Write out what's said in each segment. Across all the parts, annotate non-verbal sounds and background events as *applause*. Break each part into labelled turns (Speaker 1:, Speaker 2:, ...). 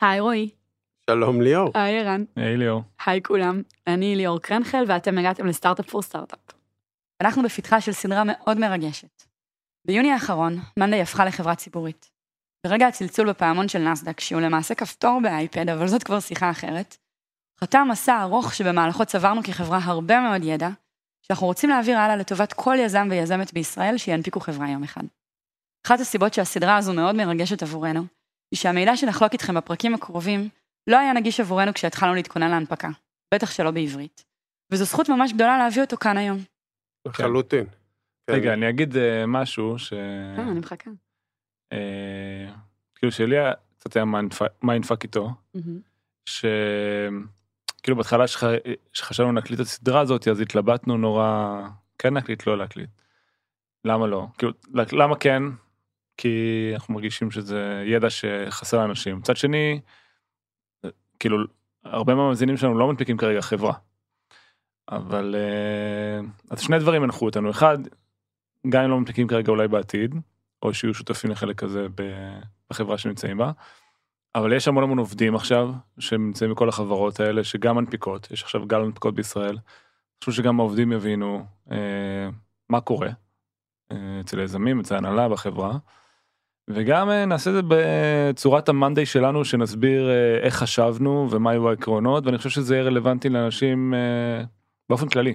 Speaker 1: היי רועי.
Speaker 2: שלום ליאור.
Speaker 1: היי ערן.
Speaker 3: היי ליאור.
Speaker 1: היי כולם, אני ליאור קרנחל ואתם הגעתם לסטארט-אפ פור סטארט-אפ. אנחנו בפתחה של סדרה מאוד מרגשת. ביוני האחרון, מאנדיי הפכה לחברה ציבורית. ברגע הצלצול בפעמון של נסדק, שהוא למעשה כפתור באייפד, אבל זאת כבר שיחה אחרת, חתם מסע ארוך שבמהלכו צברנו כחברה הרבה מאוד ידע, שאנחנו רוצים להעביר הלאה לטובת כל יזם ויזמת בישראל שינפיקו חברה יום אחד. אחת הסיבות שהסדרה הזו מאוד מרגשת עבורנו, היא שהמידע שנחלוק איתכם בפרקים הקרובים, לא היה נגיש עבורנו כשהתחלנו להתכונן להנפקה, בטח שלא בעברית. וזו זכות ממש גדולה להביא אותו כאן היום.
Speaker 2: לחלוטין. כן.
Speaker 3: רגע, אני אגיד אה, משהו ש...
Speaker 1: כן, אני מחכה.
Speaker 3: אה, כאילו שלי היה קצת היה mindfuck איתו. שכאילו בהתחלה שח- שחשבנו להקליט את הסדרה הזאת אז התלבטנו נורא כן להקליט לא להקליט. למה לא? כאילו למה כן? כי אנחנו מרגישים שזה ידע שחסר לאנשים. מצד שני, כאילו הרבה מהמאזינים שלנו לא מנפיקים כרגע חברה. אבל אה, אז שני דברים הנחו אותנו אחד גם אם לא מנפיקים כרגע אולי בעתיד או שיהיו שותפים לחלק כזה ב- בחברה שנמצאים בה. אבל יש המון המון עובדים עכשיו שנמצאים בכל החברות האלה שגם מנפיקות יש עכשיו גל מנפיקות בישראל. חשוב שגם העובדים יבינו אה, מה קורה אה, אצל היזמים אצל ההנהלה בחברה. וגם אה, נעשה את זה בצורת המאנדיי שלנו שנסביר אה, איך חשבנו ומה היו העקרונות ואני חושב שזה יהיה רלוונטי לאנשים אה, באופן כללי.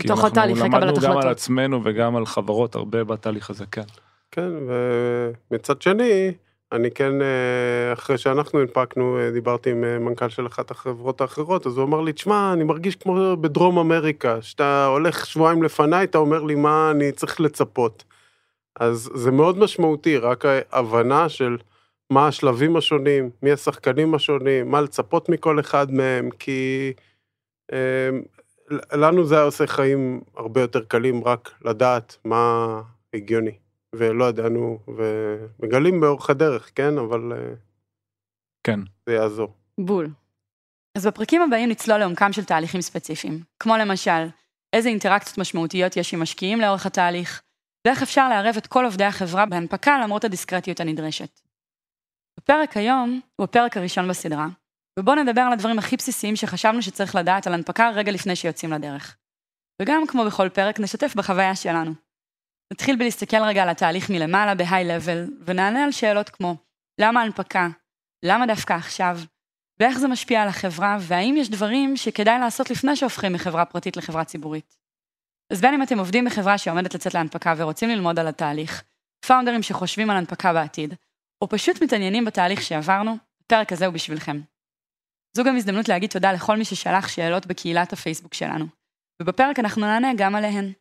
Speaker 3: כי
Speaker 1: בתוך
Speaker 3: אנחנו
Speaker 1: התהליך לקבלת
Speaker 3: למדנו גם על
Speaker 1: החלטות.
Speaker 3: עצמנו וגם על חברות הרבה בתהליך הזה כן.
Speaker 2: כן, ומצד שני, אני כן, אחרי שאנחנו הנפקנו, דיברתי עם מנכ"ל של אחת החברות האחרות, אז הוא אמר לי, תשמע, אני מרגיש כמו בדרום אמריקה, שאתה הולך שבועיים לפניי, אתה אומר לי מה אני צריך לצפות. אז זה מאוד משמעותי, רק ההבנה של מה השלבים השונים, מי השחקנים השונים, מה לצפות מכל אחד מהם, כי אה, לנו זה היה עושה חיים הרבה יותר קלים רק לדעת מה הגיוני. ולא ידענו, ומגלים באורך הדרך, כן? אבל אה,
Speaker 3: כן.
Speaker 2: זה יעזור.
Speaker 1: בול. אז בפרקים הבאים נצלול לעומקם של תהליכים ספציפיים, כמו למשל, איזה אינטראקציות משמעותיות יש עם משקיעים לאורך התהליך, ואיך אפשר לערב את כל עובדי החברה בהנפקה למרות הדיסקרטיות הנדרשת. הפרק היום הוא הפרק הראשון בסדרה, ובואו נדבר על הדברים הכי בסיסיים שחשבנו שצריך לדעת על הנפקה רגע לפני שיוצאים לדרך. וגם כמו בכל פרק נשתף בחוויה שלנו. נתחיל בלהסתכל רגע על התהליך מלמעלה ב-high level, ונענה על שאלות כמו למה הנפקה? למה דווקא עכשיו? ואיך זה משפיע על החברה, והאם יש דברים שכדאי לעשות לפני שהופכים מחברה פרטית לחברה ציבורית. אז בין אם אתם עובדים בחברה שעומדת לצאת להנפקה ורוצים ללמוד על התהליך, פאונדרים שחושבים על הנפקה בעתיד, או פשוט מתעניינים בתהליך שעברנו, הפרק הזה הוא בשבילכם. זו גם הזדמנות להגיד תודה לכל מי ששלח שאלות בקהילת הפייסבוק שלנו, ובפרק אנחנו נענה גם עליהן.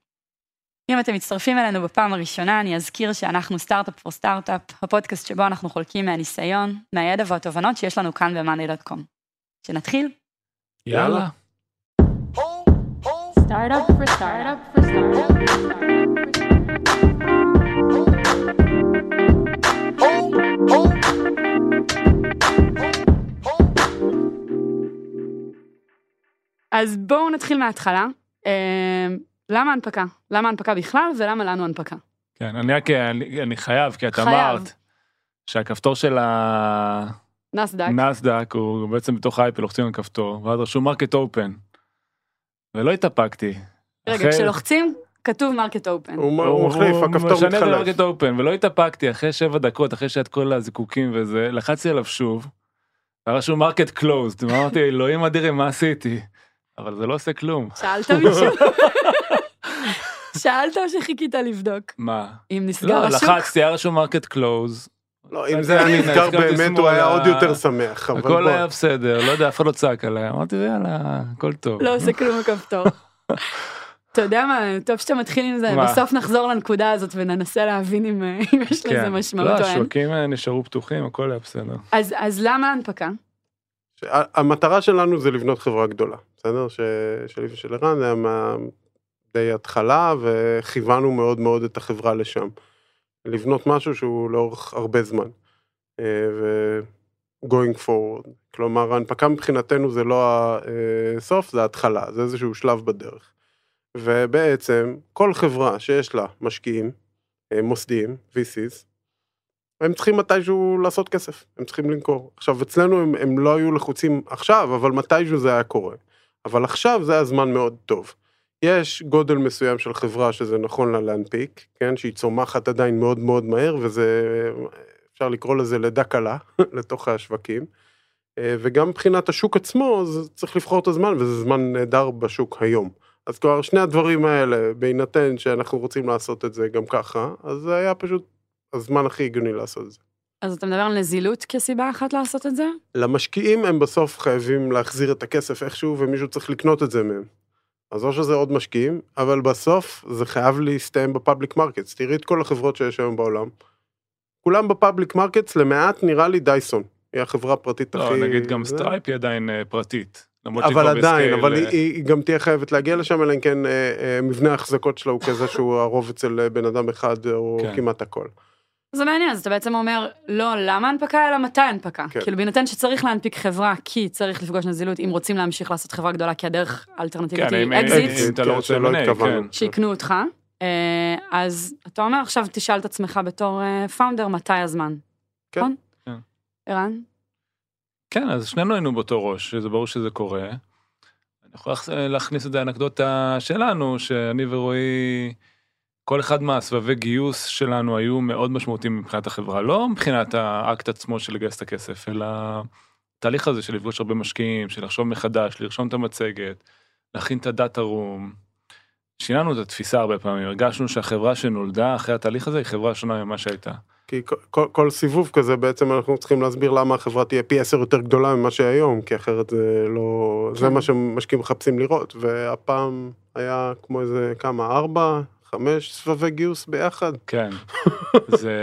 Speaker 1: אם אתם מצטרפים אלינו בפעם הראשונה, אני אזכיר שאנחנו סטארט-אפ פור סטארט-אפ, הפודקאסט שבו אנחנו חולקים מהניסיון, מהידע והתובנות שיש לנו כאן ב-money.com. שנתחיל?
Speaker 3: יאללה.
Speaker 1: Startup for startup for startup. אז בואו נתחיל מההתחלה. אה, למה הנפקה? למה הנפקה בכלל ולמה לנו הנפקה?
Speaker 3: כן, אני רק אני, אני חייב כי את
Speaker 1: חייב.
Speaker 3: אמרת שהכפתור של
Speaker 1: נאסד"ק.
Speaker 3: הנאסד"ק הוא בעצם בתוך אייפד לוחצים על כפתור ואז רשום market open. ולא התאפקתי.
Speaker 1: רגע,
Speaker 3: אחרי-
Speaker 1: כשלוחצים, כתוב market open.
Speaker 2: הוא הוא מחליף, הכפתור
Speaker 3: משנה את
Speaker 2: מתחלף.
Speaker 3: market open ולא התאפקתי אחרי שבע דקות אחרי שהיה את כל הזיקוקים וזה לחצתי עליו שוב. היה רשום market closed אמרתי אלוהים אדירים מה עשיתי. אבל זה לא עושה כלום.
Speaker 1: שאלת מישהו? *laughs* שאלת או שחיכית לבדוק?
Speaker 3: מה?
Speaker 1: אם נסגר
Speaker 3: לא,
Speaker 1: השוק?
Speaker 3: לחצתי היה רשום market close.
Speaker 2: לא, אם זה היה
Speaker 3: הסכמתי
Speaker 2: באמת, הוא היה. עוד יותר שמח, אבל
Speaker 3: הכל. היה בסדר לא יודע אף אחד לא צעק עליי אמרתי יאללה הכל טוב.
Speaker 1: לא עושה כלום הכפתור. אתה יודע מה, טוב שאתה מתחיל עם זה? בסוף נחזור לנקודה הזאת וננסה להבין אם אה, יש לזה
Speaker 3: כן.
Speaker 1: משמעות
Speaker 3: לא,
Speaker 1: או אין.
Speaker 3: השווקים אה, נשארו פתוחים הכל היה בסדר.
Speaker 1: אז אז למה ההנפקה?
Speaker 2: המטרה שלנו זה לבנות חברה גדולה, בסדר? ש- שלי ושל ערן זה היה מה- די התחלה, וכיוונו מאוד מאוד את החברה לשם. לבנות משהו שהוא לאורך הרבה זמן. אה, ו- going forward. כלומר, ההנפקה מבחינתנו זה לא הסוף, זה ההתחלה, זה איזשהו שלב בדרך. ובעצם, כל חברה שיש לה משקיעים, אה, מוסדיים, VCs, הם צריכים מתישהו לעשות כסף, הם צריכים למכור. עכשיו, אצלנו הם, הם לא היו לחוצים עכשיו, אבל מתישהו זה היה קורה. אבל עכשיו זה הזמן מאוד טוב. יש גודל מסוים של חברה שזה נכון לה להנפיק, כן, שהיא צומחת עדיין מאוד מאוד מהר, וזה, אפשר לקרוא לזה לידה קלה *laughs* לתוך השווקים. אה, וגם מבחינת השוק עצמו, אז צריך לבחור את הזמן, וזה זמן נהדר בשוק היום. אז כבר שני הדברים האלה, בהינתן שאנחנו רוצים לעשות את זה גם ככה, אז זה היה פשוט הזמן הכי הגיוני לעשות את זה.
Speaker 1: אז אתה מדבר על נזילות כסיבה אחת לעשות את זה?
Speaker 2: למשקיעים הם בסוף חייבים להחזיר את הכסף איכשהו, ומישהו צריך לקנות את זה מהם. אז או שזה עוד משקיעים, אבל בסוף זה חייב להסתיים ב public markets. תראי את כל החברות שיש היום בעולם. כולם ב public markets, למעט נראה לי דייסון. היא החברה הפרטית
Speaker 3: לא,
Speaker 2: הכי...
Speaker 3: נגיד גם
Speaker 2: זה.
Speaker 3: סטרייפ היא עדיין אה, פרטית.
Speaker 2: אבל עדיין,
Speaker 3: ב scale,
Speaker 2: אבל
Speaker 3: אה,
Speaker 2: היא, היא גם תהיה חייבת להגיע לשם, אלא אם כן אה, אה, מבנה ההחזקות שלה הוא כזה שהוא *laughs* הרוב אצל אה, בן אדם אחד, או
Speaker 3: כן.
Speaker 2: כמעט הכל.
Speaker 1: זה מעניין, אז אתה בעצם אומר, לא למה הנפקה, אלא מתי הנפקה.
Speaker 2: כן.
Speaker 1: כאילו, בהינתן שצריך להנפיק חברה, כי צריך לפגוש נזילות, אם רוצים להמשיך לעשות חברה גדולה, כי הדרך האלטרנטיבית
Speaker 3: כן,
Speaker 1: היא אקזיט,
Speaker 3: אם אתה לא
Speaker 2: כן,
Speaker 3: רוצה
Speaker 2: התכוונו.
Speaker 3: כן.
Speaker 1: שיקנו אותך. אה, אז אתה אומר, עכשיו תשאל את עצמך בתור founder, מתי הזמן.
Speaker 2: כן.
Speaker 1: נכון?
Speaker 3: כן.
Speaker 1: ערן?
Speaker 3: כן, אז שנינו היינו באותו ראש, שזה ברור שזה קורה. אני יכול להכ- להכניס את זה לאנקדוטה שלנו, שאני ורועי, כל אחד מהסבבי גיוס שלנו היו מאוד משמעותיים מבחינת החברה, לא מבחינת האקט עצמו של לגייס את הכסף, אלא התהליך הזה של לפגוש הרבה משקיעים, של לחשוב מחדש, לרשום את המצגת, להכין את הדאטה רום. שינינו את התפיסה הרבה פעמים, הרגשנו שהחברה שנולדה אחרי התהליך הזה היא חברה שונה ממה שהייתה.
Speaker 2: כי כל, כל, כל סיבוב כזה בעצם אנחנו צריכים להסביר למה החברה תהיה פי עשר יותר גדולה ממה שהיום, כי אחרת זה לא... זה
Speaker 1: כן.
Speaker 2: מה שמשקיעים מחפשים לראות, והפעם היה כמו איזה כמה, ארבע, חמש סבבי גיוס ביחד.
Speaker 3: כן, זה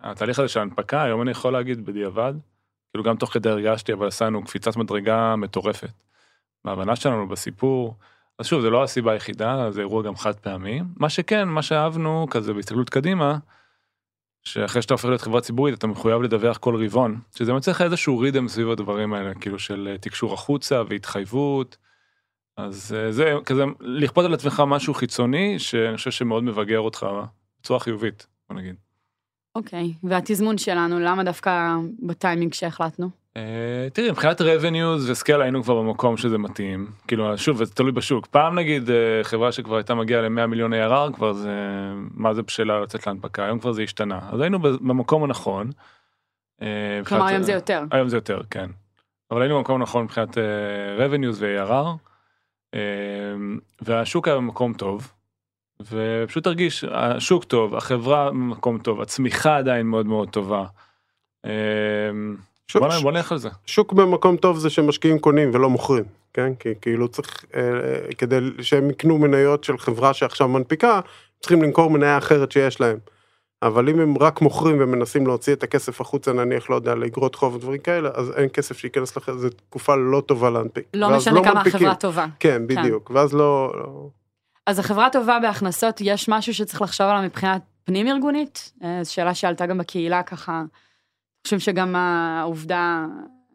Speaker 3: התהליך הזה של ההנפקה, היום אני יכול להגיד בדיעבד, כאילו גם תוך כדי הרגשתי, אבל עשינו קפיצת מדרגה מטורפת. בהבנה שלנו בסיפור, אז שוב, זה לא הסיבה היחידה, זה אירוע גם חד פעמי. מה שכן, מה שאהבנו, כזה בהסתכלות קדימה, שאחרי שאתה הופך להיות חברה ציבורית, אתה מחויב לדווח כל רבעון, שזה לך איזשהו רידם סביב הדברים האלה, כאילו של אה, תקשור החוצה והתחייבות. אז אה, זה כזה, לכפות על עצמך משהו חיצוני, שאני חושב שמאוד מבגר אותך בצורה חיובית, בוא נגיד.
Speaker 1: אוקיי, והתזמון שלנו, למה דווקא בטיימינג שהחלטנו?
Speaker 3: אה, תראי, מבחינת revenues וסקייל היינו כבר במקום שזה מתאים. כאילו, שוב, זה תלוי בשוק. פעם נגיד אה, חברה שכבר הייתה מגיעה ל-100 מיליון ARR, כבר זה, מה זה בשלה לצאת להנפקה, היום כבר זה השתנה. אז היינו במקום הנכון. אה,
Speaker 1: כלומר, היום זה יותר.
Speaker 3: היום זה יותר, כן. אבל היינו במקום נכון מבחינת revenues ו-ARR, והשוק היה במקום טוב, ופשוט תרגיש, השוק טוב, החברה במקום טוב, הצמיחה עדיין מאוד מאוד טובה. אה,
Speaker 2: שוק,
Speaker 3: בוא נ- בוא נלך על זה.
Speaker 2: שוק במקום טוב זה שמשקיעים קונים ולא מוכרים, כן? כי כאילו צריך, אה, אה, כדי שהם יקנו מניות של חברה שעכשיו מנפיקה, צריכים למכור מניה אחרת שיש להם. אבל אם הם רק מוכרים ומנסים להוציא את הכסף החוצה, נניח, לא יודע, לאגרות חוב ודברים כאלה, אז אין כסף שייכנס לך, זו תקופה לא טובה להנפיק.
Speaker 1: לא משנה כמה
Speaker 2: מנפיקים.
Speaker 1: החברה טובה.
Speaker 2: כן, בדיוק, ואז לא... לא...
Speaker 1: אז החברה טובה בהכנסות, יש משהו שצריך לחשוב עליו מבחינת פנים ארגונית? אה, זו שאלה שעלתה גם בקהילה ככה. חושבים שגם העובדה,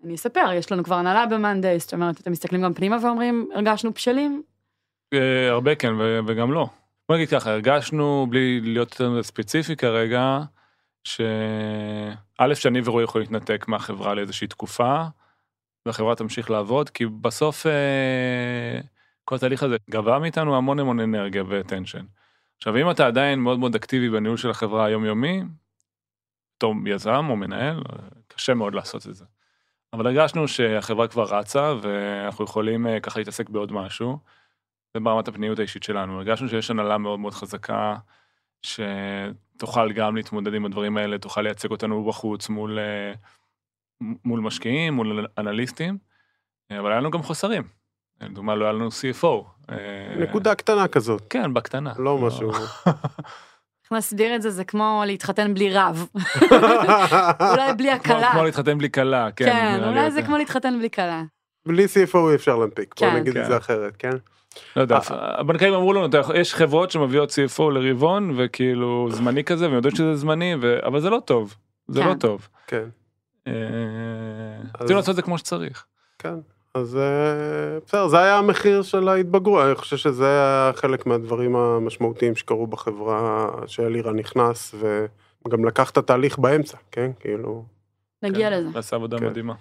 Speaker 1: אני אספר, יש לנו כבר הנהלה במאנדיי, זאת אומרת, אתם מסתכלים גם פנימה ואומרים, הרגשנו בשלים?
Speaker 3: אה, הרבה כן ו- וגם לא. בוא נגיד ככה, הרגשנו, בלי להיות ספציפי כרגע, שא' שאני ורועי יכולים להתנתק מהחברה לאיזושהי תקופה, והחברה תמשיך לעבוד, כי בסוף אה, כל התהליך הזה גבה מאיתנו המון המון אנרגיה וטנשן. עכשיו, אם אתה עדיין מאוד מאוד אקטיבי בניהול של החברה היומיומי, בתור יזם או מנהל, קשה מאוד לעשות את זה. אבל הרגשנו שהחברה כבר רצה, ואנחנו יכולים אה, ככה להתעסק בעוד משהו. זה ברמת הפניות האישית שלנו. הרגשנו שיש הנהלה מאוד מאוד חזקה, שתוכל גם להתמודד עם הדברים האלה, תוכל לייצג אותנו בחוץ מול, אה, מול משקיעים, מול אנליסטים, אה, אבל היה לנו גם חוסרים. לדוגמה, לא היה לנו CFO. אה,
Speaker 2: נקודה קטנה כזאת,
Speaker 3: כן, בקטנה.
Speaker 2: לא משהו...
Speaker 1: איך נסביר את זה? זה כמו להתחתן בלי רב. *laughs* אולי בלי הכלה.
Speaker 3: כמו להתחתן בלי כלה, כן.
Speaker 1: כן, אולי זה. כמו להתחתן בלי כלה.
Speaker 2: בלי CFO אי אפשר להנפיק, בוא
Speaker 1: כן.
Speaker 2: נגיד את
Speaker 3: כן.
Speaker 2: זה אחרת, כן?
Speaker 3: לא יודע, הבנקאים אמרו לנו, "אתה יכול- יש חברות שמביאות CFO לרבעון, וכאילו זמני כזה, והם יודעים שזה זמני, אבל זה לא טוב. זה
Speaker 1: כן.
Speaker 3: לא טוב.
Speaker 2: כן.
Speaker 3: אה,
Speaker 2: אז-
Speaker 3: רצינו לעשות את זה כמו שצריך.
Speaker 2: כן, אז אה, בסדר, זה היה המחיר של ההתבגרות, אני חושב שזה היה חלק מהדברים המשמעותיים שקרו בחברה, שאלירה נכנס גם לקח את התהליך באמצע, כן? כאילו...
Speaker 1: נגיע
Speaker 3: כן,
Speaker 1: לזה.
Speaker 3: עשה עבודה
Speaker 2: כן.
Speaker 3: מדהימה.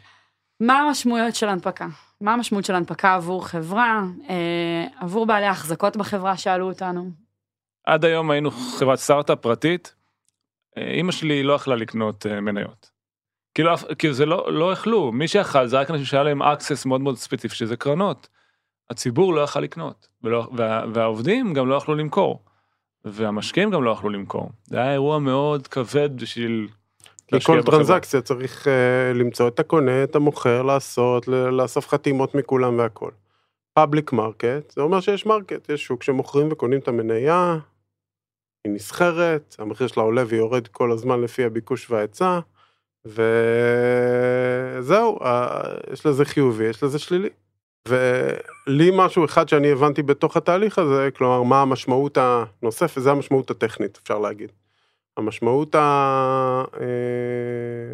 Speaker 1: מה המשמעויות של הנפקה? מה המשמעות של הנפקה עבור חברה, אה, עבור בעלי ההחזקות בחברה שאלו אותנו?
Speaker 3: עד היום היינו חברת סטארט-אפ פרטית, אה, אימא שלי לא יכלה לקנות אה, מניות. כאילו, כאילו זה לא, לא יכלו, מי שיכל זה רק אנשים שהיה להם access מאוד מאוד ספציפי שזה קרנות. הציבור לא יכל לקנות, ולא, וה, והעובדים גם לא יכלו למכור, והמשקיעים גם לא יכלו למכור. זה היה אירוע מאוד כבד בשביל
Speaker 2: כי
Speaker 3: להשקיע
Speaker 2: כל
Speaker 3: בחברה.
Speaker 2: טרנזקציה צריך אה, למצוא את הקונה, את המוכר, לעשות, לאסוף חתימות מכולם והכל. public market, זה אומר שיש market, יש שוק שמוכרים וקונים את המניה, היא נסחרת, המחיר שלה עולה ויורד כל הזמן לפי הביקוש וההיצע, וזהו, אה, יש לזה חיובי, יש לזה שלילי. ולי משהו אחד שאני הבנתי בתוך התהליך הזה, כלומר, מה המשמעות הנוספת, זה המשמעות הטכנית, אפשר להגיד. המשמעות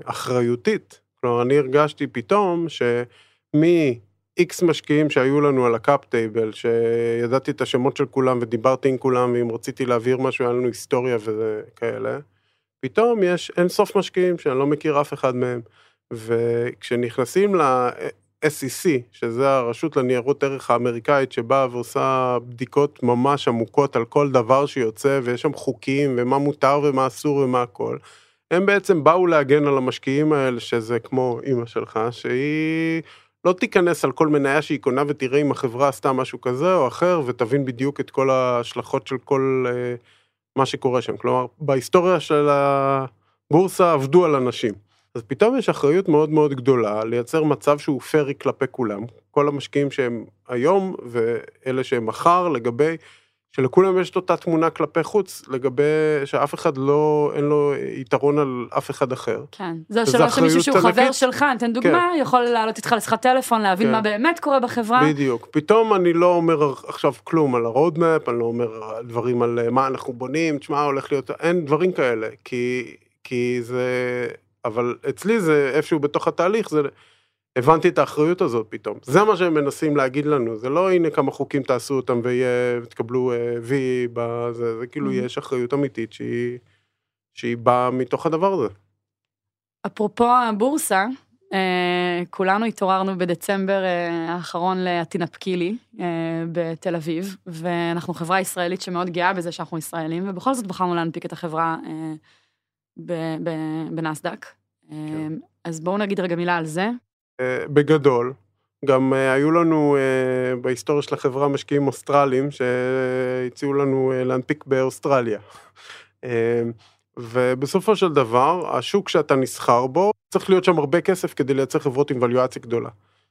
Speaker 2: האחריותית, כלומר, אני הרגשתי פתאום שמ-X משקיעים שהיו לנו על ה cap table, שידעתי את השמות של כולם ודיברתי עם כולם, ואם רציתי להעביר משהו, היה לנו היסטוריה וכאלה, פתאום יש אין סוף משקיעים שאני לא מכיר אף אחד מהם, וכשנכנסים ל-SEC, שזה הרשות לניירות ערך האמריקאית, שבאה ועושה בדיקות ממש עמוקות על כל דבר שיוצא, ויש שם חוקים, ומה מותר ומה אסור ומה הכל, הם בעצם באו להגן על המשקיעים האלה, שזה כמו אימא שלך, שהיא לא תיכנס על כל מניה שהיא קונה ותראה אם החברה עשתה משהו כזה או אחר, ותבין בדיוק את כל ההשלכות של כל אה, מה שקורה שם. כלומר, בהיסטוריה של הבורסה עבדו על אנשים. אז פתאום יש אחריות מאוד מאוד גדולה לייצר מצב שהוא פרי כלפי כולם, כל המשקיעים שהם היום ואלה שהם מחר, לגבי, שלכולם יש את אותה תמונה כלפי חוץ, לגבי שאף אחד לא, אין לו יתרון על אף אחד אחר.
Speaker 1: כן. זה השאלה שמישהו
Speaker 2: אחריות
Speaker 1: שהוא חבר
Speaker 2: ענקית. כן.
Speaker 1: שלך, ניתן דוגמה, יכול לעלות איתך לשיחת טלפון, להבין
Speaker 2: כן.
Speaker 1: מה באמת קורה בחברה.
Speaker 2: בדיוק. פתאום אני לא אומר עכשיו כלום על הרודמפ, אני לא אומר דברים על אה, מה אנחנו בונים, תשמע, הולך להיות, אין דברים כאלה, כי, כי זה, אבל אצלי זה איפשהו בתוך התהליך, זה, הבנתי את האחריות הזאת פתאום. זה מה שהם מנסים להגיד לנו, זה לא הנה כמה חוקים תעשו אותם ויהיה, תקבלו אה, וי בזה, זה כאילו
Speaker 1: Mhm.
Speaker 2: יש אחריות אמיתית שהיא, שהיא באה מתוך הדבר הזה.
Speaker 1: אפרופו הבורסה, אה, כולנו התעוררנו בדצמבר אה, האחרון להתנפקי לי אה, בתל אביב, ואנחנו חברה ישראלית שמאוד גאה בזה שאנחנו ישראלים, ובכל זאת בחרנו להנפיק את החברה אה, בנסדק.
Speaker 2: כן.
Speaker 1: אז בואו נגיד רגע מילה על זה.
Speaker 2: אה, בגדול. גם אה, היו לנו אה, בהיסטוריה של החברה משקיעים אוסטרלים שהציעו לנו להנפיק באוסטרליה. אה, ובסופו של דבר, השוק שאתה נסחר בו, צריך להיות שם הרבה כסף כדי לייצר חברות עם ווליואציה גדולה.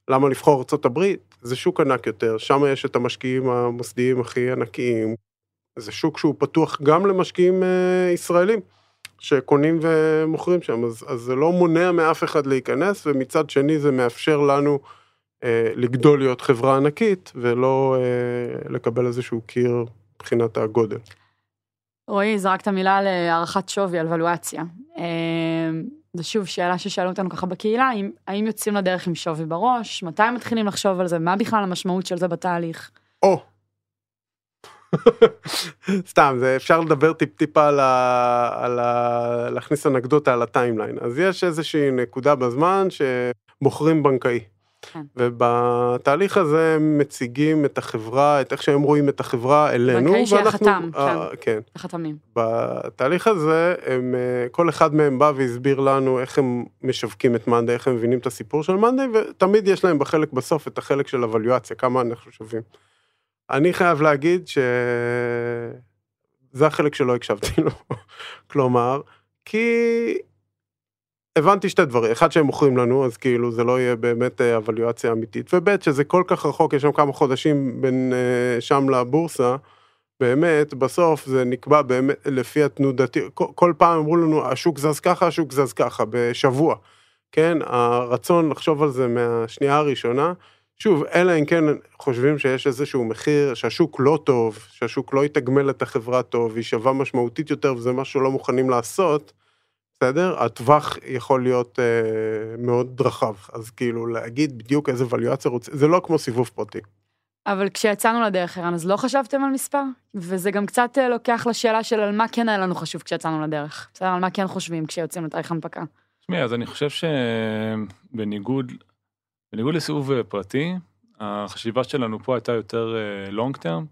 Speaker 2: למה לבחור ארה"ב? זה שוק ענק יותר, שם יש את המשקיעים המוסדיים הכי ענקיים. זה שוק שהוא פתוח גם למשקיעים ישראלים. שקונים ומוכרים שם, אז, אז זה לא מונע מאף אחד להיכנס, ומצד שני זה מאפשר לנו אה, לגדול להיות חברה ענקית, ולא אה, לקבל איזשהו קיר מבחינת הגודל.
Speaker 1: רועי, זרקת מילה על אה, שווי, על ולואציה. אה, זו שוב שאלה ששאלו אותנו ככה בקהילה, האם, האם יוצאים לדרך עם שווי בראש? מתי מתחילים לחשוב על זה? מה בכלל המשמעות של זה בתהליך?
Speaker 2: או! סתם, זה אפשר לדבר טיפ-טיפה על ה... על ה... להכניס אנקדוטה על ה timeline. אז יש איזושהי נקודה בזמן שבוחרים בנקאי.
Speaker 1: כן.
Speaker 2: ובתהליך הזה הם מציגים את החברה, את איך שהם רואים את החברה אלינו.
Speaker 1: בנקאי שיהיה חתם,
Speaker 2: אה, כן.
Speaker 1: החתמים.
Speaker 2: בתהליך הזה, הם, אה, כל אחד מהם בא והסביר לנו איך הם משווקים את מאנדיי, איך הם מבינים את הסיפור של מאנדיי, ותמיד יש להם בחלק בסוף את החלק של הוולואציה, כמה אנחנו שווים. אני חייב להגיד שזה החלק שלא הקשבתי לו. כלומר, כי הבנתי שתי דברים, אחד שהם מוכרים לנו, אז כאילו זה לא יהיה באמת אה, הוולואציה אמיתית, וב' שזה כל כך רחוק, יש שם כמה חודשים בין אה, שם לבורסה, באמת, בסוף זה נקבע באמת לפי התנודתי, כל, כל פעם אמרו לנו, השוק זז ככה, השוק זז ככה, בשבוע. כן, הרצון לחשוב על זה מהשנייה הראשונה, שוב, אלא אם כן חושבים שיש איזשהו מחיר, שהשוק לא טוב, שהשוק לא יתגמל את החברה טוב, היא שווה משמעותית יותר וזה משהו שלא מוכנים לעשות, בסדר? הטווח יכול להיות אה, מאוד רחב, אז כאילו להגיד בדיוק איזה ווליואציה רוצה, זה לא כמו סיבוב פרטי.
Speaker 1: אבל כשיצאנו לדרך, ערן, אז לא חשבתם על מספר? וזה גם קצת אה, לוקח לשאלה של על מה כן היה לנו חשוב כשיצאנו לדרך. בסדר, על מה כן חושבים כשיוצאים לתהליך הנפקה.
Speaker 3: תשמעי, אז אני חושב שבניגוד בניגוד לסיבוב אה, פרטי, החשיבה שלנו פה הייתה יותר long אה, term,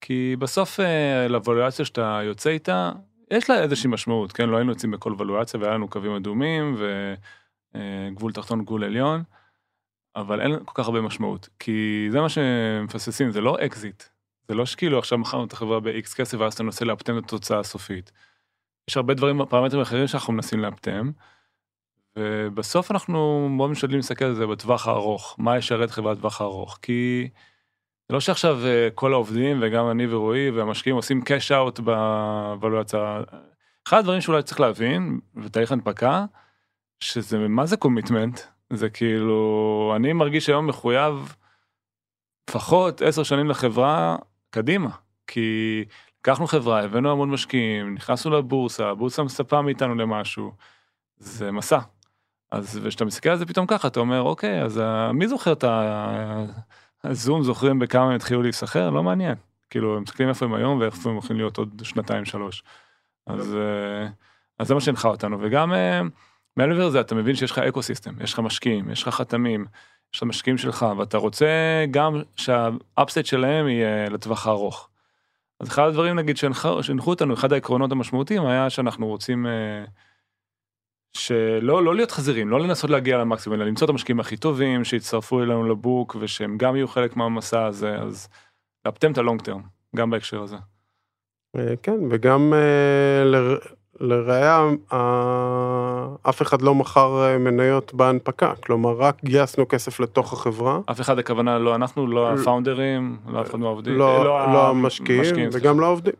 Speaker 3: כי בסוף אה, לוולואציה שאתה יוצא איתה, יש לה איזושהי משמעות, כן? לא היינו יוצאים בכל וולואציה והיה לנו קווים אדומים וגבול תחתון, גבול עליון. אבל אין כל כך הרבה משמעות, כי זה מה שמפספסים, זה לא אקזיט. זה לא שכאילו עכשיו מכרנו את החברה ב-X כסף ואז אתה מנסה לאפטם את התוצאה הסופית. יש הרבה דברים, פרמטרים אחרים שאנחנו מנסים לאפטם, ובסוף אנחנו מאוד משתדלים להסתכל על זה בטווח הארוך, מה ישרת חברת טווח הארוך, כי זה לא שעכשיו אה, כל העובדים וגם אני ורועי והמשקיעים עושים קאש אאוט בוולואציה. אחד הדברים שאולי צריך להבין בתהליך הנפקה, שזה מה זה קומיטמנט, זה כאילו, אני מרגיש היום מחויב לפחות עשר שנים לחברה קדימה, כי לקחנו חברה, הבאנו המון משקיעים, נכנסנו לבורסה, הבורסה מספה מאיתנו למשהו, זה מסע. אז כשאתה מסתכל על זה פתאום ככה, אתה אומר, אוקיי, אז מי זוכר את הזום, זוכרים בכמה הם התחילו להיסחר? לא מעניין. כאילו, הם מסתכלים איפה הם היום ואיפה הם הולכים להיות עוד שנתיים, שלוש. אז, אה, אז זה מה שהנחה אותנו, וגם... אה, מעבר לזה אתה מבין שיש לך אקו סיסטם, יש לך משקיעים, יש לך חתמים, יש לך משקיעים שלך, ואתה רוצה גם שהאפסט שלהם יהיה לטווח הארוך. אז אחד הדברים נגיד שהנחו אותנו, אחד העקרונות המשמעותיים היה שאנחנו רוצים אה, שלא לא להיות חזירים, לא לנסות להגיע למקסימום, אלא למצוא את המשקיעים הכי טובים, שיצטרפו אלינו לבוק ושהם גם יהיו חלק מהמסע הזה, אז לאפטם את הלונג טרם, גם בהקשר הזה.
Speaker 2: אה, כן, וגם אה, לראיה, אף אחד לא מכר אה, מניות בהנפקה, כלומר רק גייסנו כסף לתוך החברה.
Speaker 3: אף אחד הכוונה לא אנחנו, לא הפאונדרים, לא אף אחד מהעובדים,
Speaker 2: לא, לא, לא המשקיעים וגם לא העובדים.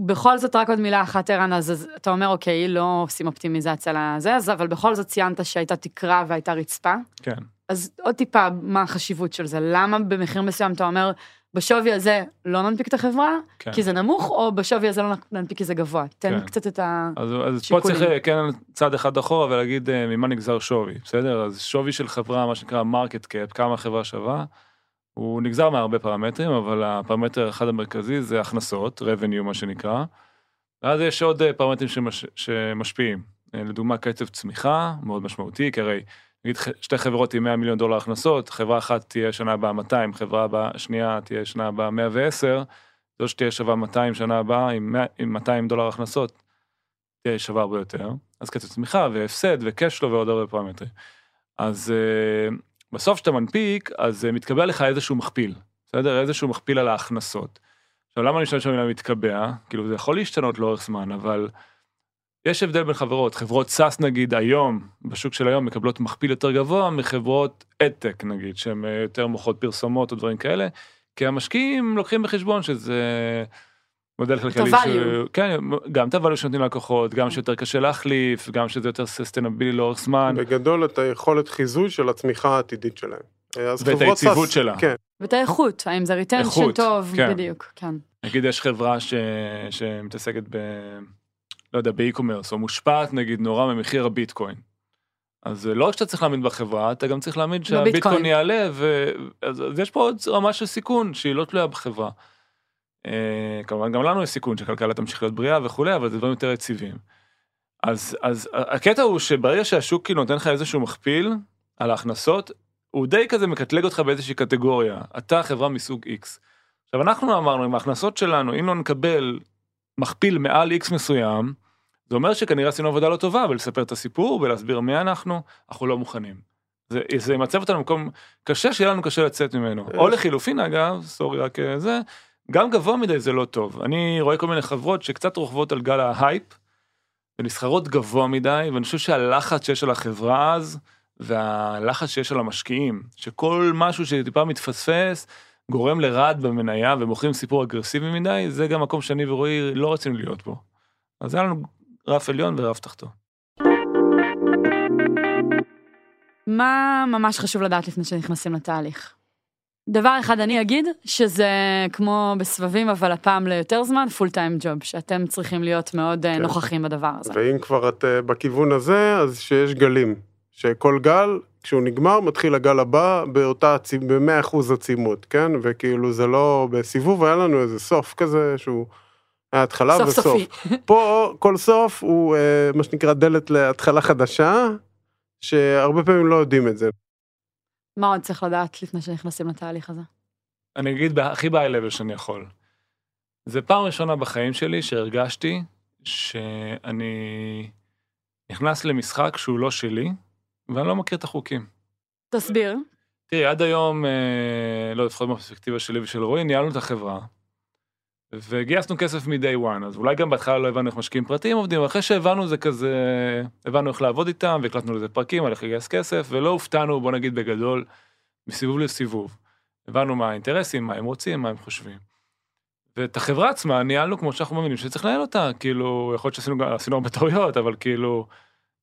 Speaker 1: בכל זאת רק עוד מילה אחת ערן, אז אתה אומר אוקיי, לא עושים אופטימיזציה לזה, אבל בכל זאת ציינת שהייתה תקרה והייתה רצפה.
Speaker 3: כן.
Speaker 1: אז עוד טיפה, מה החשיבות של זה? למה במחיר מסוים אתה אומר, בשווי הזה לא ננפיק את החברה, כן. כי זה נמוך, או בשווי הזה לא ננפיק כי זה גבוה. תן כן. קצת את השיקולים.
Speaker 3: אז, אז פה צריך כן צעד אחד אחורה ולהגיד אה, ממה נגזר שווי, בסדר? אז שווי של חברה, מה שנקרא market cap, כמה החברה שווה, הוא נגזר מהרבה פרמטרים, אבל הפרמטר אחד המרכזי זה הכנסות, revenue מה שנקרא. ואז יש עוד אה, פרמטרים שמש, שמשפיעים. אה, לדוגמה קצב צמיחה, מאוד משמעותי, כי הרי נגיד שתי חברות עם 100 מיליון דולר הכנסות, חברה אחת תהיה שנה הבאה 200, חברה שנייה תהיה שנה הבאה 110, זו שתהיה שווה 200 שנה הבאה עם, 100, עם 200 דולר הכנסות, תהיה שווה הרבה יותר. אז קצב צמיחה והפסד וקשלו ועוד הרבה פרמטרים. אז uh, בסוף כשאתה מנפיק, אז uh, מתקבע לך איזשהו מכפיל, בסדר? איזשהו מכפיל על ההכנסות. עכשיו למה אני משתמש במילה מתקבע? כאילו זה יכול להשתנות לאורך זמן, אבל... יש הבדל בין חברות, חברות סאס נגיד היום, בשוק של היום מקבלות מכפיל יותר גבוה מחברות אדטק נגיד, שהן אה, יותר מוכרות פרסומות או דברים כאלה, כי המשקיעים לוקחים בחשבון שזה מודל כלכלי,
Speaker 1: ש...
Speaker 3: כן, גם את ה value שנותנים ללקוחות, גם שיותר קשה להחליף, גם שזה יותר ססטנבילי לאורך זמן.
Speaker 2: בגדול את היכולת חיזוי של הצמיחה העתידית שלהם.
Speaker 3: ואת היציבות שלה.
Speaker 1: כן. ואת האיכות, האם זה retention טוב, כן. בדיוק, כן.
Speaker 3: נגיד יש חברה ש... שמתעסקת ב... לא יודע, ב e-commerce, או מושפעת נגיד נורא ממחיר הביטקוין. אז לא רק שאתה צריך להאמין בחברה, אתה גם צריך להאמין שהביטקוין יעלה, ואז יש פה עוד רמה של סיכון שהיא לא תלויה בחברה. אה, כמובן גם לנו יש סיכון שהכלכלה תמשיך להיות בריאה וכולי, אבל זה דברים יותר יציבים. אז, אז הקטע הוא שברגע שהשוק כאילו נותן לך איזשהו מכפיל על ההכנסות, הוא די כזה מקטלג אותך באיזושהי קטגוריה, אתה חברה מסוג X. עכשיו אנחנו אמרנו עם ההכנסות שלנו, אם לא נקבל מכפיל מעל X מסוים, זה אומר שכנראה עשינו עבודה לא טובה בלספר את הסיפור ולהסביר מי אנחנו, אנחנו לא מוכנים. זה, זה ימצב אותנו במקום קשה שיהיה לנו קשה לצאת ממנו. או לחילופין אגב, sorry רק אה, זה, גם גבוה מדי זה לא טוב. אני רואה כל מיני חברות שקצת רוכבות על גל ההייפ, ונסחרות גבוה מדי, ואני חושב שהלחץ שיש על החברה אז, והלחץ שיש על המשקיעים, שכל משהו שטיפה מתפספס, גורם לרעד במניה ומוכרים סיפור אגרסיבי מדי, זה גם מקום שאני ורועי לא רצינו להיות בו. אז היה לנו רף עליון ורף תחתון.
Speaker 1: מה ממש חשוב לדעת לפני שנכנסים לתהליך? דבר אחד אני אגיד, שזה כמו בסבבים, אבל הפעם ליותר זמן, פול טיים ג'וב, שאתם צריכים להיות מאוד אה, כן. נוכחים בדבר הזה.
Speaker 2: ואם כבר את אה, בכיוון הזה, אז שיש גלים, שכל גל כשהוא נגמר, מתחיל הגל הבא באותה, ב-100% עצימות, כן? וכאילו זה לא, בסיבוב היה לנו איזה סוף כזה, שהוא היה התחלה
Speaker 1: סוף
Speaker 2: וסוף.
Speaker 1: סופי. *laughs*
Speaker 2: פה כל סוף הוא אה, מה שנקרא דלת להתחלה חדשה, שהרבה פעמים לא יודעים את זה.
Speaker 1: מה עוד צריך לדעת לפני שנכנסים לתהליך הזה?
Speaker 3: אני אגיד הכי level שאני יכול. זה פעם ראשונה בחיים שלי שהרגשתי שאני נכנס למשחק שהוא לא שלי, ואני לא מכיר את החוקים.
Speaker 1: תסביר.
Speaker 3: תראי, עד היום, אה, לא, לפחות בפרספקטיבה שלי ושל רועי, ניהלנו את החברה. וגייסנו כסף מ-day one, אז אולי גם בהתחלה לא הבנו איך משקיעים פרטיים עובדים, אחרי שהבנו זה כזה, הבנו איך לעבוד איתם, והקלטנו לזה פרקים, על איך לגייס כסף, ולא הופתענו, בוא נגיד בגדול, מסיבוב לסיבוב. הבנו מה האינטרסים, מה הם רוצים, מה הם חושבים. ואת החברה עצמה ניהלנו כמו שאנחנו מאמינים שצריך לנהל אותה, כאילו, יכול להיות שעשינו הרבה טעויות, אבל כאילו,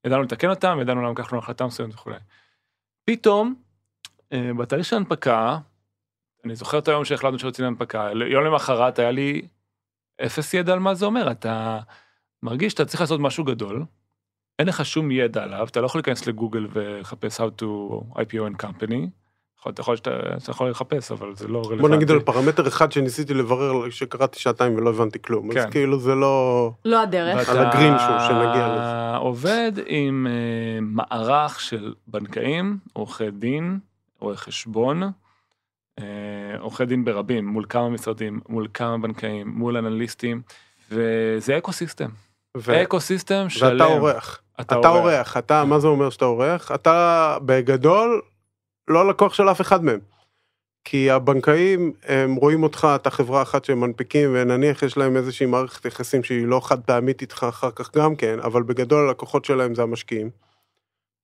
Speaker 3: ידענו לתקן אותם, ידענו למה לקחנו החלטה מסוימת וכולי. פתאום, אה, בתהליך של הנפקה, אני זוכר את היום שהחלטנו שיוצאים להנפקה, יום למחרת היה לי אפס ידע על מה זה אומר, אתה מרגיש שאתה צריך לעשות משהו גדול, אין לך שום ידע עליו, אתה לא יכול להיכנס לגוגל ולחפש how to IPO and company, יכול- אתה יכול, שאתה, אתה יכול לחפש, אבל זה לא רלוונטי.
Speaker 2: בוא נגיד על פרמטר אחד שניסיתי לברר, שקראתי שעתיים ולא הבנתי כלום. אז
Speaker 3: כן.
Speaker 2: כאילו זה לא...
Speaker 1: לא הדרך.
Speaker 2: על הגרין שואו, שנגיע לזה.
Speaker 3: אתה עובד עם אה, מערך של בנקאים, עורכי דין, רואי חשבון, עורכי דין ברבים, מול כמה משרדים, מול כמה בנקאים, מול אנליסטים, וזה ecosystem.
Speaker 2: ו-
Speaker 3: ecosystem שלם.
Speaker 2: ואתה אורח. אתה אורח, אתה, מה זה אומר שאתה אורח? אתה בגדול לא לקוח של אף אחד מהם. כי הבנקאים, הם רואים אותך, אתה חברה אחת שהם מנפיקים, ונניח יש להם איזושהי מערכת יחסים שהיא לא חד פעמית איתך אחר כך גם כן, אבל בגדול הלקוחות שלהם זה המשקיעים.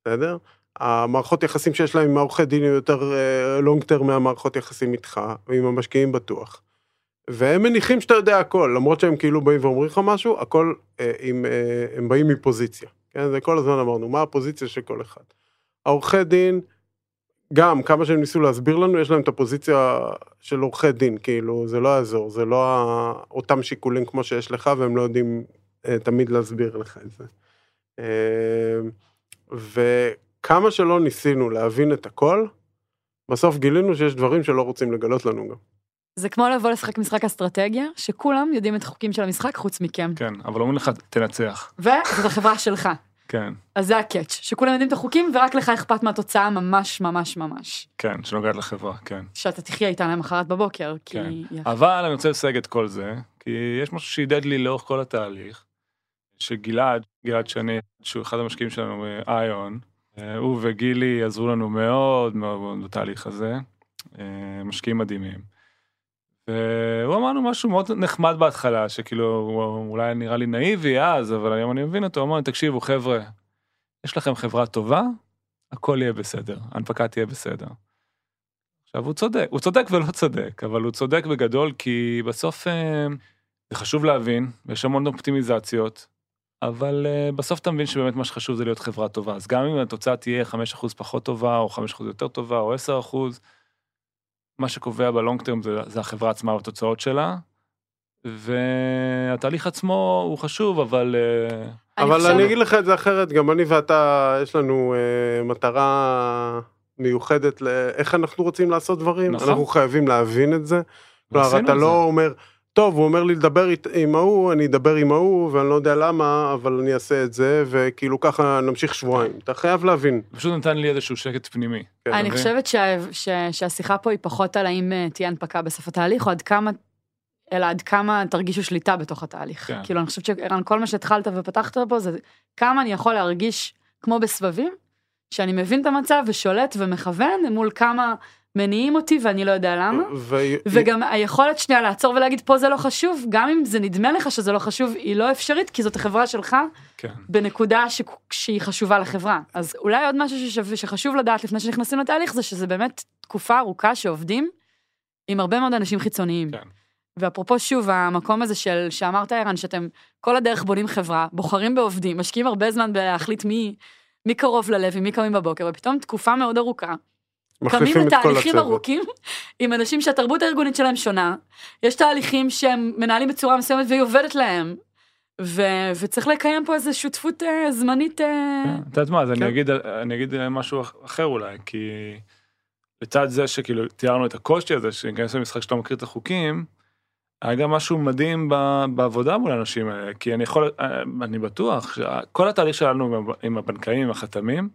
Speaker 2: בסדר? המערכות יחסים שיש להם עם העורכי דין הם יותר לונג טרם מהמערכות יחסים איתך, ועם המשקיעים בטוח. והם מניחים שאתה יודע הכל, למרות שהם כאילו באים ואומרים לך משהו, הכל, אה, עם, אה, הם באים מפוזיציה. כן, זה כל הזמן אמרנו, מה הפוזיציה של כל אחד. העורכי דין, גם כמה שהם ניסו להסביר לנו, יש להם את הפוזיציה של עורכי דין, כאילו, זה לא יעזור, זה לא אותם שיקולים כמו שיש לך, והם לא יודעים אה, תמיד להסביר לך את זה. אה, וכמה שלא ניסינו להבין את הכל, בסוף גילינו שיש דברים שלא רוצים לגלות לנו גם.
Speaker 1: זה כמו לבוא לשחק משחק אסטרטגיה, שכולם יודעים את החוקים של המשחק חוץ מכם.
Speaker 3: כן, אבל אומרים לך, תנצח.
Speaker 1: וזאת החברה שלך.
Speaker 3: כן,
Speaker 1: אז זה הקאץ', שכולם יודעים את החוקים ורק לך אכפת מהתוצאה ממש ממש ממש.
Speaker 3: כן, שנוגעת לחברה, כן.
Speaker 1: שאתה תחיה איתה למחרת בבוקר, כי...
Speaker 3: כן.
Speaker 1: היא-
Speaker 3: אבל אני רוצה לסייג את כל זה, כי יש משהו שהידד לי לאורך כל התהליך, שגלעד, גלעד שני, שהוא אחד המשקיעים שלנו באיון, אה, הוא וגילי עזרו לנו מאוד מאוד בתהליך הזה, אה, משקיעים מדהימים. והוא אמר לנו משהו מאוד נחמד בהתחלה, שכאילו, הוא אולי נראה לי נאיבי אז, אבל היום אני מבין אותו, הוא אמר לי, תקשיבו חבר'ה, יש לכם חברה טובה, הכל יהיה בסדר, ההנפקה תהיה בסדר. עכשיו הוא צודק, הוא צודק ולא צודק, אבל הוא צודק בגדול כי בסוף אה, זה חשוב להבין, יש המון אופטימיזציות, אבל אה, בסוף אתה מבין שבאמת מה שחשוב זה להיות חברה טובה, אז גם אם התוצאה תהיה 5% פחות טובה, או 5% יותר טובה, או 10%, מה שקובע בלונג טרם זה, זה החברה עצמה והתוצאות שלה, והתהליך עצמו הוא חשוב, אבל... אה,
Speaker 2: אבל אני אגיד לך את זה אחרת, גם אני ואתה, יש לנו אה, מטרה מיוחדת לאיך אנחנו רוצים לעשות דברים,
Speaker 3: נכון.
Speaker 2: אנחנו חייבים להבין את זה. כלומר, אתה
Speaker 3: את זה.
Speaker 2: לא אומר, טוב, הוא אומר לי לדבר עם ההוא, אני אדבר עם ההוא, ואני לא יודע למה, אבל אני אעשה את זה, וכאילו ככה נמשיך שבועיים. אתה חייב להבין.
Speaker 3: פשוט נתן לי איזשהו שקט פנימי.
Speaker 2: כן.
Speaker 1: אני? חושבת שה- ש- שהשיחה פה היא פחות על האם אה, תהיה הנפקה בסוף התהליך, או עד כמה, אלא עד כמה תרגישו שליטה בתוך התהליך.
Speaker 3: כן.
Speaker 1: כאילו, אני חושבת שערן, כל מה שהתחלת ופתחת פה, זה כמה אני יכול להרגיש כמו בסבבים, שאני מבין את המצב ושולט ומכוון, מול כמה מניעים אותי ואני לא יודע למה.
Speaker 2: ו-
Speaker 1: וגם היכולת שנייה לעצור ולהגיד פה זה לא חשוב, גם אם זה נדמה לך שזה לא חשוב, היא לא אפשרית, כי זאת החברה שלך
Speaker 3: כן.
Speaker 1: בנקודה ש... שהיא חשובה לחברה. אז אולי עוד משהו ששווה, שחשוב לדעת לפני שנכנסים לתהליך, זה שזה באמת תקופה ארוכה שעובדים עם הרבה מאוד אנשים חיצוניים.
Speaker 3: כן.
Speaker 1: ואפרופו שוב, המקום הזה של, שאמרת ערן, שאתם כל הדרך בונים חברה, בוחרים בעובדים, משקיעים הרבה זמן בלהחליט מי, מי קרוב ללב, עם מי קמים בבוקר, ופתאום תקופה מאוד ארוכה, קמים לתהליכים. ארוכים עם אנשים שהתרבות הארגונית שלהם שונה, יש תהליכים שהם מנהלים בצורה מסוימת והיא עובדת להם, ו- וצריך לקיים פה איזו שותפות אה, זמנית. אה,
Speaker 3: כן, את יודעת מה, אז אני
Speaker 2: כן.
Speaker 3: אגיד, אני אגיד משהו אחר אולי, כי לצד זה שכאילו תיארנו את הקושי הזה, שניכנס למשחק שאתה מכיר את החוקים, היה גם משהו מדהים ב- בעבודה מול האנשים האלה, כי אני יכול, אני בטוח שכל התהליך שלנו עם הבנקאים, עם החתמים,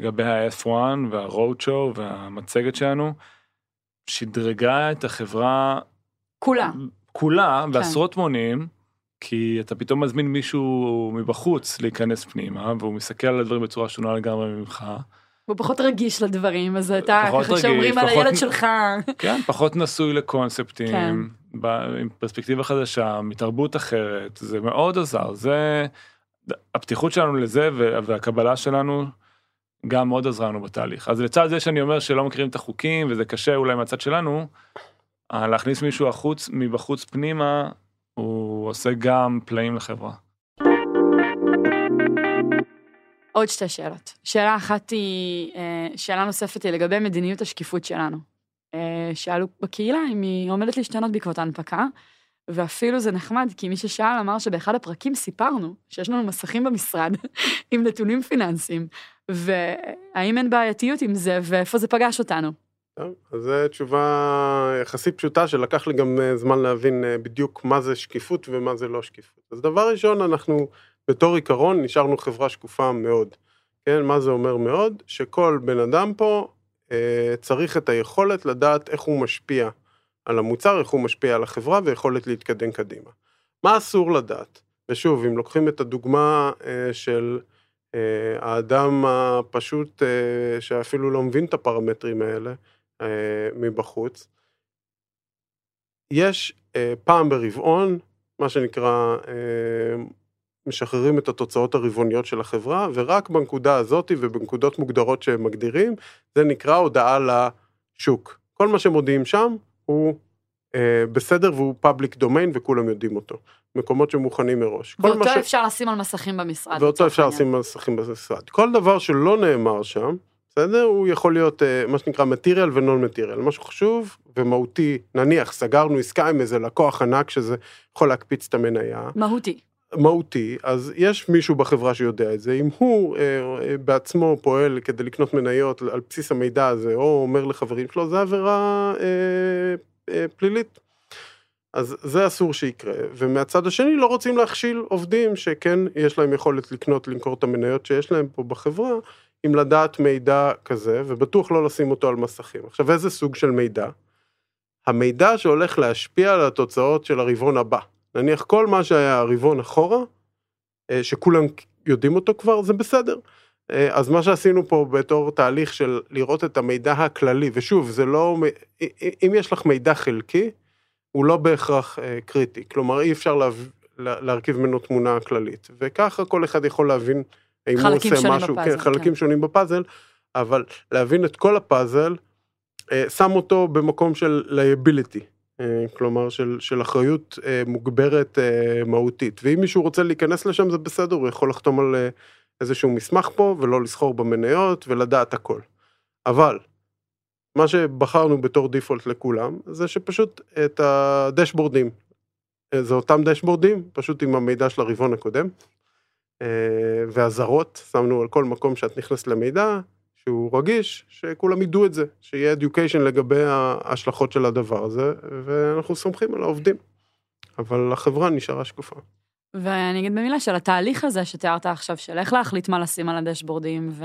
Speaker 3: לגבי ה-F1 וה-road show והמצגת שלנו, שדרגה את החברה
Speaker 1: כולה.
Speaker 3: כולה
Speaker 1: כן.
Speaker 3: בעשרות מונים, כי אתה פתאום מזמין מישהו מבחוץ להיכנס פנימה, והוא מסתכל על הדברים בצורה שונה לגמרי ממך.
Speaker 1: הוא פחות רגיש לדברים, אז אתה ככה שאומרים על הילד שלך.
Speaker 3: כן, פחות נשוי לקונספטים,
Speaker 1: כן.
Speaker 3: ב- עם פרספקטיבה חדשה, מתרבות אחרת, זה מאוד עזר, זה, הפתיחות שלנו לזה וה- והקבלה שלנו גם מאוד עזרה לנו בתהליך. אז לצד זה שאני אומר שלא מכירים את החוקים וזה קשה אולי מהצד שלנו, אה, להכניס מישהו החוץ, מבחוץ פנימה, הוא עושה גם פלאים לחברה.
Speaker 1: עוד שתי שאלות. שאלה אחת היא, אה, שאלה נוספת היא לגבי מדיניות השקיפות שלנו. אה, שאלו בקהילה אם היא עומדת להשתנות בעקבות ההנפקה, ואפילו זה נחמד, כי מי ששאל אמר שבאחד הפרקים סיפרנו שיש לנו מסכים במשרד *laughs* עם נתונים פיננסיים, והאם אין בעייתיות עם זה, ואיפה זה פגש אותנו.
Speaker 2: אז זו תשובה יחסית פשוטה שלקח לי גם אה, זמן להבין אה, בדיוק מה זה שקיפות ומה זה לא שקיפות. אז דבר ראשון, אנחנו בתור עיקרון נשארנו חברה שקופה מאוד. כן, מה זה אומר מאוד? שכל בן אדם פה אה, צריך את היכולת לדעת איך הוא משפיע על המוצר, איך הוא משפיע על החברה ויכולת להתקדם קדימה. מה אסור לדעת? ושוב, אם לוקחים את הדוגמה אה, של אה, האדם הפשוט אה, שאפילו לא מבין את הפרמטרים האלה, מבחוץ. יש פעם ברבעון, מה שנקרא, משחררים את התוצאות הרבעוניות של החברה, ורק בנקודה הזאת ובנקודות מוגדרות שהם מגדירים, זה נקרא הודעה לשוק. כל מה שמודיעים שם הוא אה, בסדר והוא פאבליק דומיין וכולם יודעים אותו. מקומות שמוכנים מראש.
Speaker 1: ואותו
Speaker 2: ש-
Speaker 1: אפשר לשים על מסכים במשרד.
Speaker 2: ואותו אפשר. לשים מסכים במשרד. כל דבר שלא נאמר שם, בסדר? הוא יכול להיות אה, מה שנקרא מטריאל ונון מטריאל. משהו חשוב ומהותי, נניח סגרנו עסקה עם איזה לקוח ענק שזה יכול להקפיץ את המניה,
Speaker 1: מהותי.
Speaker 2: מהותי, אז יש מישהו בחברה שיודע את זה, אם הוא אה, אה, בעצמו פועל כדי לקנות מניות על בסיס המידע הזה, או אומר לחברים שלו, זה עבירה אה, אה, פלילית. אז זה אסור שיקרה, ומהצד השני לא רוצים להכשיל עובדים שכן יש להם יכולת לקנות, למכור את המניות שיש להם פה בחברה, עם לדעת מידע כזה, ובטוח לא לשים אותו על מסכים. עכשיו, איזה סוג של מידע? המידע שהולך להשפיע על התוצאות של הרבעון הבא. נניח כל מה שהיה הרבעון אחורה, אה, שכולם יודעים אותו כבר, זה בסדר. אה, אז מה שעשינו פה בתור תהליך של לראות את המידע הכללי, ושוב, זה לא, אם יש לך מידע חלקי, הוא לא בהכרח אה, קריטי. כלומר, אי אפשר לה, לה, להרכיב ממנו תמונה כללית. וככה כל אחד יכול להבין האם הוא עושה משהו,
Speaker 1: בפאזל,
Speaker 2: כן, חלקים
Speaker 1: כן.
Speaker 2: שונים בפאזל, אבל להבין את כל הפאזל, שם אותו במקום של liability. אה, כלומר של, של אחריות אה, מוגברת אה, מהותית. ואם מישהו רוצה להיכנס לשם זה בסדר, הוא יכול לחתום על איזשהו מסמך פה ולא לסחור במניות ולדעת הכל. אבל מה שבחרנו בתור דיפולט לכולם זה שפשוט את הדשבורדים, זה אותם דשבורדים, פשוט עם המידע של הרבעון הקודם. ואזהרות, שמנו על כל מקום שאת נכנסת למידע, שהוא רגיש, שכולם ידעו את זה, שיהיה education לגבי ההשלכות של הדבר הזה, ואנחנו סומכים על העובדים. אבל החברה נשארה שקופה.
Speaker 1: ואני אגיד במילה של התהליך הזה שתיארת עכשיו, של איך להחליט מה לשים על הדשבורדים, ו...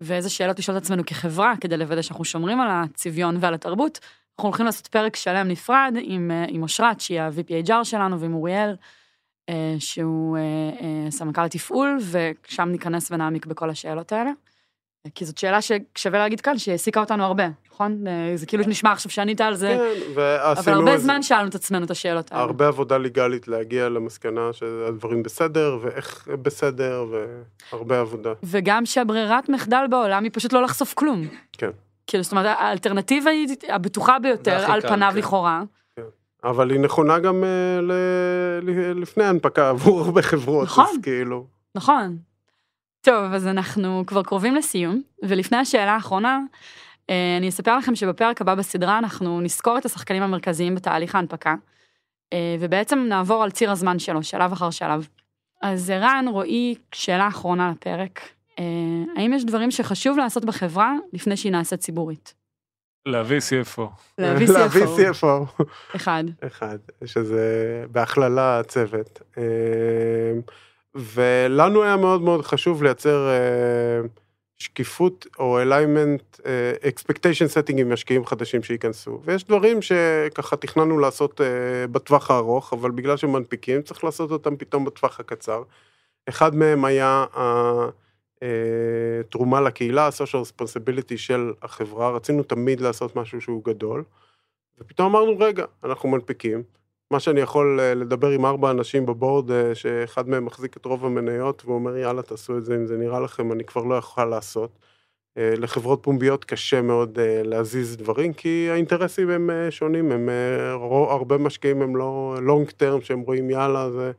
Speaker 1: ואיזה שאלות לשאול את עצמנו כחברה, כדי לוודא שאנחנו שומרים על הצביון ועל התרבות. אנחנו הולכים לעשות פרק שלם נפרד עם, אה, עם אושרת, שהיא ה-VPHR שלנו, ועם אוריאל, אה, שהוא אה, סמנכ"ל התפעול, ושם ניכנס ונעמיק בכל השאלות האלה. כי זאת שאלה ששווה להגיד כאן, שהעסיקה אותנו הרבה, נכון? אה, זה כאילו נשמע עכשיו שענית על זה,
Speaker 2: כן,
Speaker 1: אבל הרבה
Speaker 2: איזה-
Speaker 1: זמן שאלנו את עצמנו את השאלות האלה.
Speaker 2: הרבה עבודה ליגלית להגיע למסקנה שהדברים בסדר, ואיך בסדר, והרבה עבודה.
Speaker 1: וגם שהברירת מחדל בעולם היא פשוט לא לחשוף כלום.
Speaker 2: כן.
Speaker 1: כאילו, זאת אומרת, האלטרנטיבה היא הבטוחה ביותר, על פניו
Speaker 3: כן.
Speaker 1: לכאורה.
Speaker 2: אבל היא נכונה גם אה, ל- ל- לפני ההנפקה עבור הרבה חברות,
Speaker 1: נכון.
Speaker 2: אז כאילו...
Speaker 1: נכון. טוב, אז אנחנו כבר קרובים לסיום, ולפני השאלה האחרונה, אה, אני אספר לכם שבפרק הבא בסדרה אנחנו נסקור את השחקנים המרכזיים בתהליך ההנפקה. אה, ובעצם נעבור על ציר הזמן שלו, שלב אחר שלב. אז רן, רועי, שאלה אחרונה לפרק. אה, האם יש דברים שחשוב לעשות בחברה לפני שהיא נעשית ציבורית?
Speaker 3: להביא CFO.
Speaker 1: להביא
Speaker 2: להביא
Speaker 1: CFO.
Speaker 2: CFO.
Speaker 1: אחד.
Speaker 2: אחד, שזה בהכללה צוות. אה, ולנו היה מאוד מאוד חשוב לייצר אה, שקיפות או alignment, אה, expectation setting עם משקיעים חדשים שייכנסו. ויש דברים שככה תכננו לעשות אה, בטווח הארוך, אבל בגלל שמנפיקים צריך לעשות אותם פתאום בטווח הקצר. אחד מהם היה התרומה לקהילה, ה-social responsibility של החברה, רצינו תמיד לעשות משהו שהוא גדול. ופתאום אמרנו, רגע, אנחנו מנפיקים. מה שאני יכול אה, לדבר עם ארבע אנשים בבורד, אה, שאחד מהם מחזיק את רוב המניות, והוא אומר, יאללה, תעשו את זה, אם זה נראה לכם, אני כבר לא יכול לעשות. אה, לחברות פומביות קשה מאוד להזיז דברים, כי האינטרסים הם שונים, הם, הרבה משקיעים הם לא לונג טרם, שהם רואים יאללה, זה,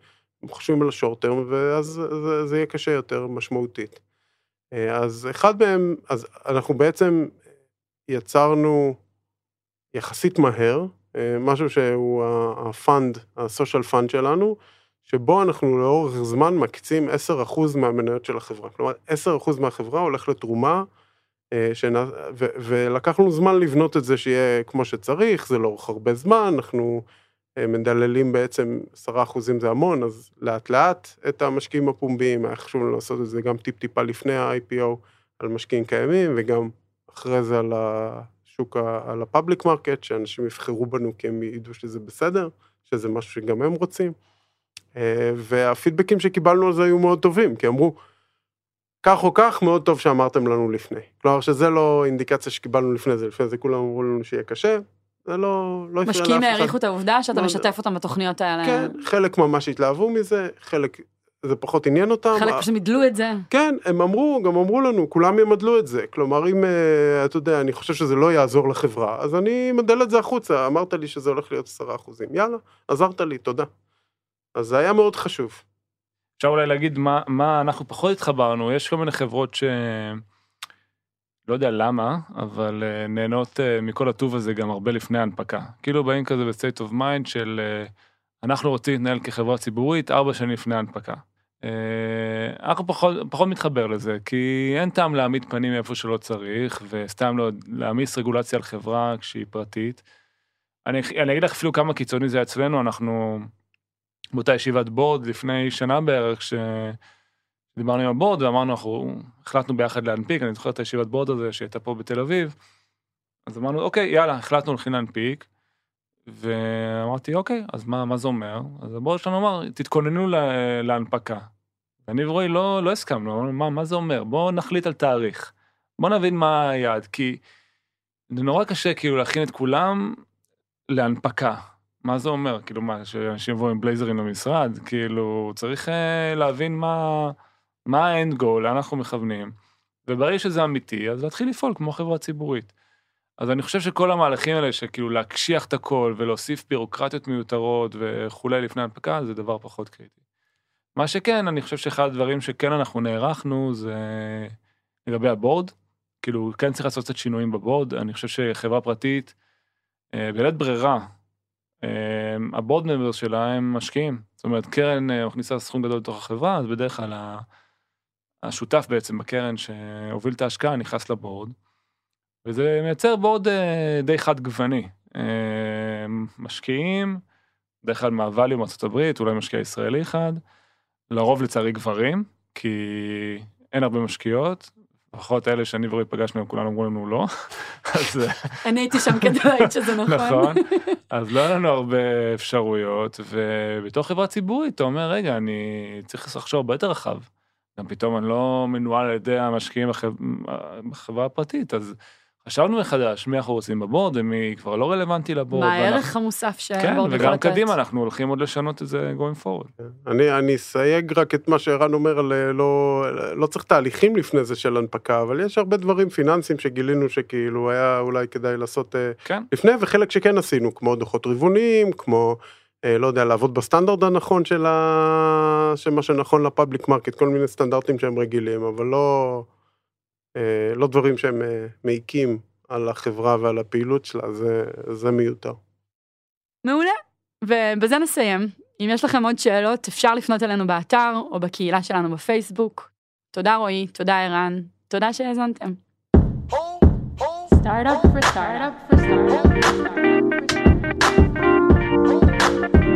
Speaker 2: הם חושבים על ה short term, ואז זה, זה יהיה קשה יותר משמעותית. אז אחד מהם, אז אנחנו בעצם יצרנו יחסית מהר, משהו שהוא ה fund, ה social fund שלנו, שבו אנחנו לאורך זמן מקצים 10% מהמניות של החברה. כלומר, 10% מהחברה הולך לתרומה, אה, שנע... ו... ולקחנו זמן לבנות את זה שיהיה כמו שצריך, זה לאורך הרבה זמן, אנחנו אה, מדללים בעצם 10% זה המון, אז לאט לאט את המשקיעים הפומביים, היה חשוב לנו לעשות את זה גם טיפ-טיפה לפני ה-IPO על משקיעים קיימים, וגם אחרי זה על ה... השוק, על ה public market, שאנשים יבחרו בנו כי הם ידעו שזה בסדר, שזה משהו שגם הם רוצים. אה, והפידבקים שקיבלנו על זה היו מאוד טובים, כי אמרו, כך או כך, מאוד טוב שאמרתם לנו לפני. כלומר, שזה לא אינדיקציה שקיבלנו לפני זה, לפני זה כולם אמרו לנו שיהיה קשה, זה לא, לא הפריע לאף אחד.
Speaker 1: משקיעים העריכו את העובדה שאתה לא, משתף אותם בתוכניות האלה.
Speaker 2: כן, חלק ממש התלהבו מזה, חלק זה פחות עניין אותם.
Speaker 1: חלק פשוט מידלו את זה.
Speaker 2: כן, הם אמרו, גם אמרו לנו, כולם ימדלו את זה. כלומר, אם, אה, אתה יודע, אני חושב שזה לא יעזור לחברה, אז אני אמדל את זה החוצה. אמרת לי שזה הולך להיות עשרה אחוזים. יאללה, עזרת לי, תודה. אז זה היה מאוד חשוב.
Speaker 3: אפשר אולי להגיד מה, מה אנחנו פחות התחברנו, יש כל מיני חברות ש... לא יודע למה, אבל uh, נהנות uh, מכל הטוב הזה גם הרבה לפני ההנפקה. כאילו באים כזה ב-state of mind של אנחנו רוצים להתנהל כחברה ציבורית ארבע שנים לפני ההנפקה. אה, אנחנו פחות, פחות מתחבר לזה, כי אין טעם להעמיד פנים איפה שלא צריך, וסתם לא, להעמיס רגולציה על חברה כשהיא פרטית. אני, אני אגיד לך אפילו כמה קיצוני זה אצלנו, אנחנו באותה ישיבת בורד לפני שנה בערך, שדיברנו עם הבורד ואמרנו, אנחנו החלטנו ביחד להנפיק, אני זוכר את הישיבת בורד הזה שהייתה פה בתל אביב, אז אמרנו, אוקיי, יאללה, החלטנו הולכים להנפיק. ואמרתי, אוקיי, אז מה, מה זה אומר? אז הבורד שלנו אמר, תתכוננו לה, להנפקה. ואני ורועי לא, לא הסכמנו, מה, מה זה אומר? בואו נחליט על תאריך. בואו נבין מה היעד, כי זה נורא קשה כאילו להכין את כולם להנפקה. מה זה אומר? כאילו מה, שאנשים יבואו עם בלייזרים למשרד? כאילו, צריך uh, להבין מה, מה האנד גול, לאן אנחנו מכוונים. וברגע שזה אמיתי, אז להתחיל לפעול כמו חברה ציבורית. אז אני חושב שכל המהלכים האלה, שכאילו להקשיח את הכל ולהוסיף בירוקרטיות מיותרות וכולי לפני הנפקה, זה דבר פחות קריטי. מה שכן, אני חושב שאחד הדברים שכן אנחנו נערכנו זה לגבי הבורד. כאילו, כן צריך לעשות קצת שינויים בבורד. אני חושב שחברה פרטית, אה, בלית ברירה, אה, הבורד ממבר שלה הם משקיעים. זאת אומרת, קרן אה, מכניסה סכום גדול לתוך החברה, אז בדרך כלל השותף בעצם בקרן שהוביל את ההשקעה נכנס לבורד. וזה מייצר בורד די חד גווני. משקיעים, בדרך כלל מארצות הברית, אולי משקיע ישראלי אחד, לרוב לצערי גברים, כי אין הרבה משקיעות, לפחות אלה שאני ורועי פגשנו, כולנו אמרו לנו לא. *laughs* אז...
Speaker 1: אני הייתי שם כדי *laughs* להגיד שזה נכון.
Speaker 3: נכון, אז לא היה לנו הרבה אפשרויות, ובתור חברה ציבורית אתה אומר, רגע, אני צריך לחשוב הרבה יותר רחב. גם פתאום אני לא מנוהל על ידי המשקיעים בחברה הפרטית, אז חשבנו מחדש מי אנחנו רוצים בבורד ומי כבר לא רלוונטי לבורד.
Speaker 1: מה הערך המוסף שהבורד
Speaker 3: יכול לתת. כן, וגם קדימה אנחנו הולכים עוד לשנות את זה going forward.
Speaker 2: אני, אני אסייג רק את מה שערן אומר על אה, לא, לא צריך תהליכים לפני זה של הנפקה, אבל יש הרבה דברים פיננסיים שגילינו שכאילו היה אולי כדאי לעשות אה, כן. לפני, וחלק שכן עשינו, כמו דוחות רבעוניים, כמו... אה, לא יודע, לעבוד בסטנדרט הנכון של, ה... מה שנכון ל public market, כל מיני סטנדרטים שהם רגילים, אבל לא, לא דברים שהם אה, מעיקים על החברה ועל הפעילות שלה, זה, זה מיותר.
Speaker 1: מעולה. ובזה נסיים. אם יש לכם עוד שאלות, אפשר לפנות אלינו באתר או בקהילה שלנו בפייסבוק. תודה רועי, תודה ערן, תודה שהאזנתם. Startup for startup for startup for startup.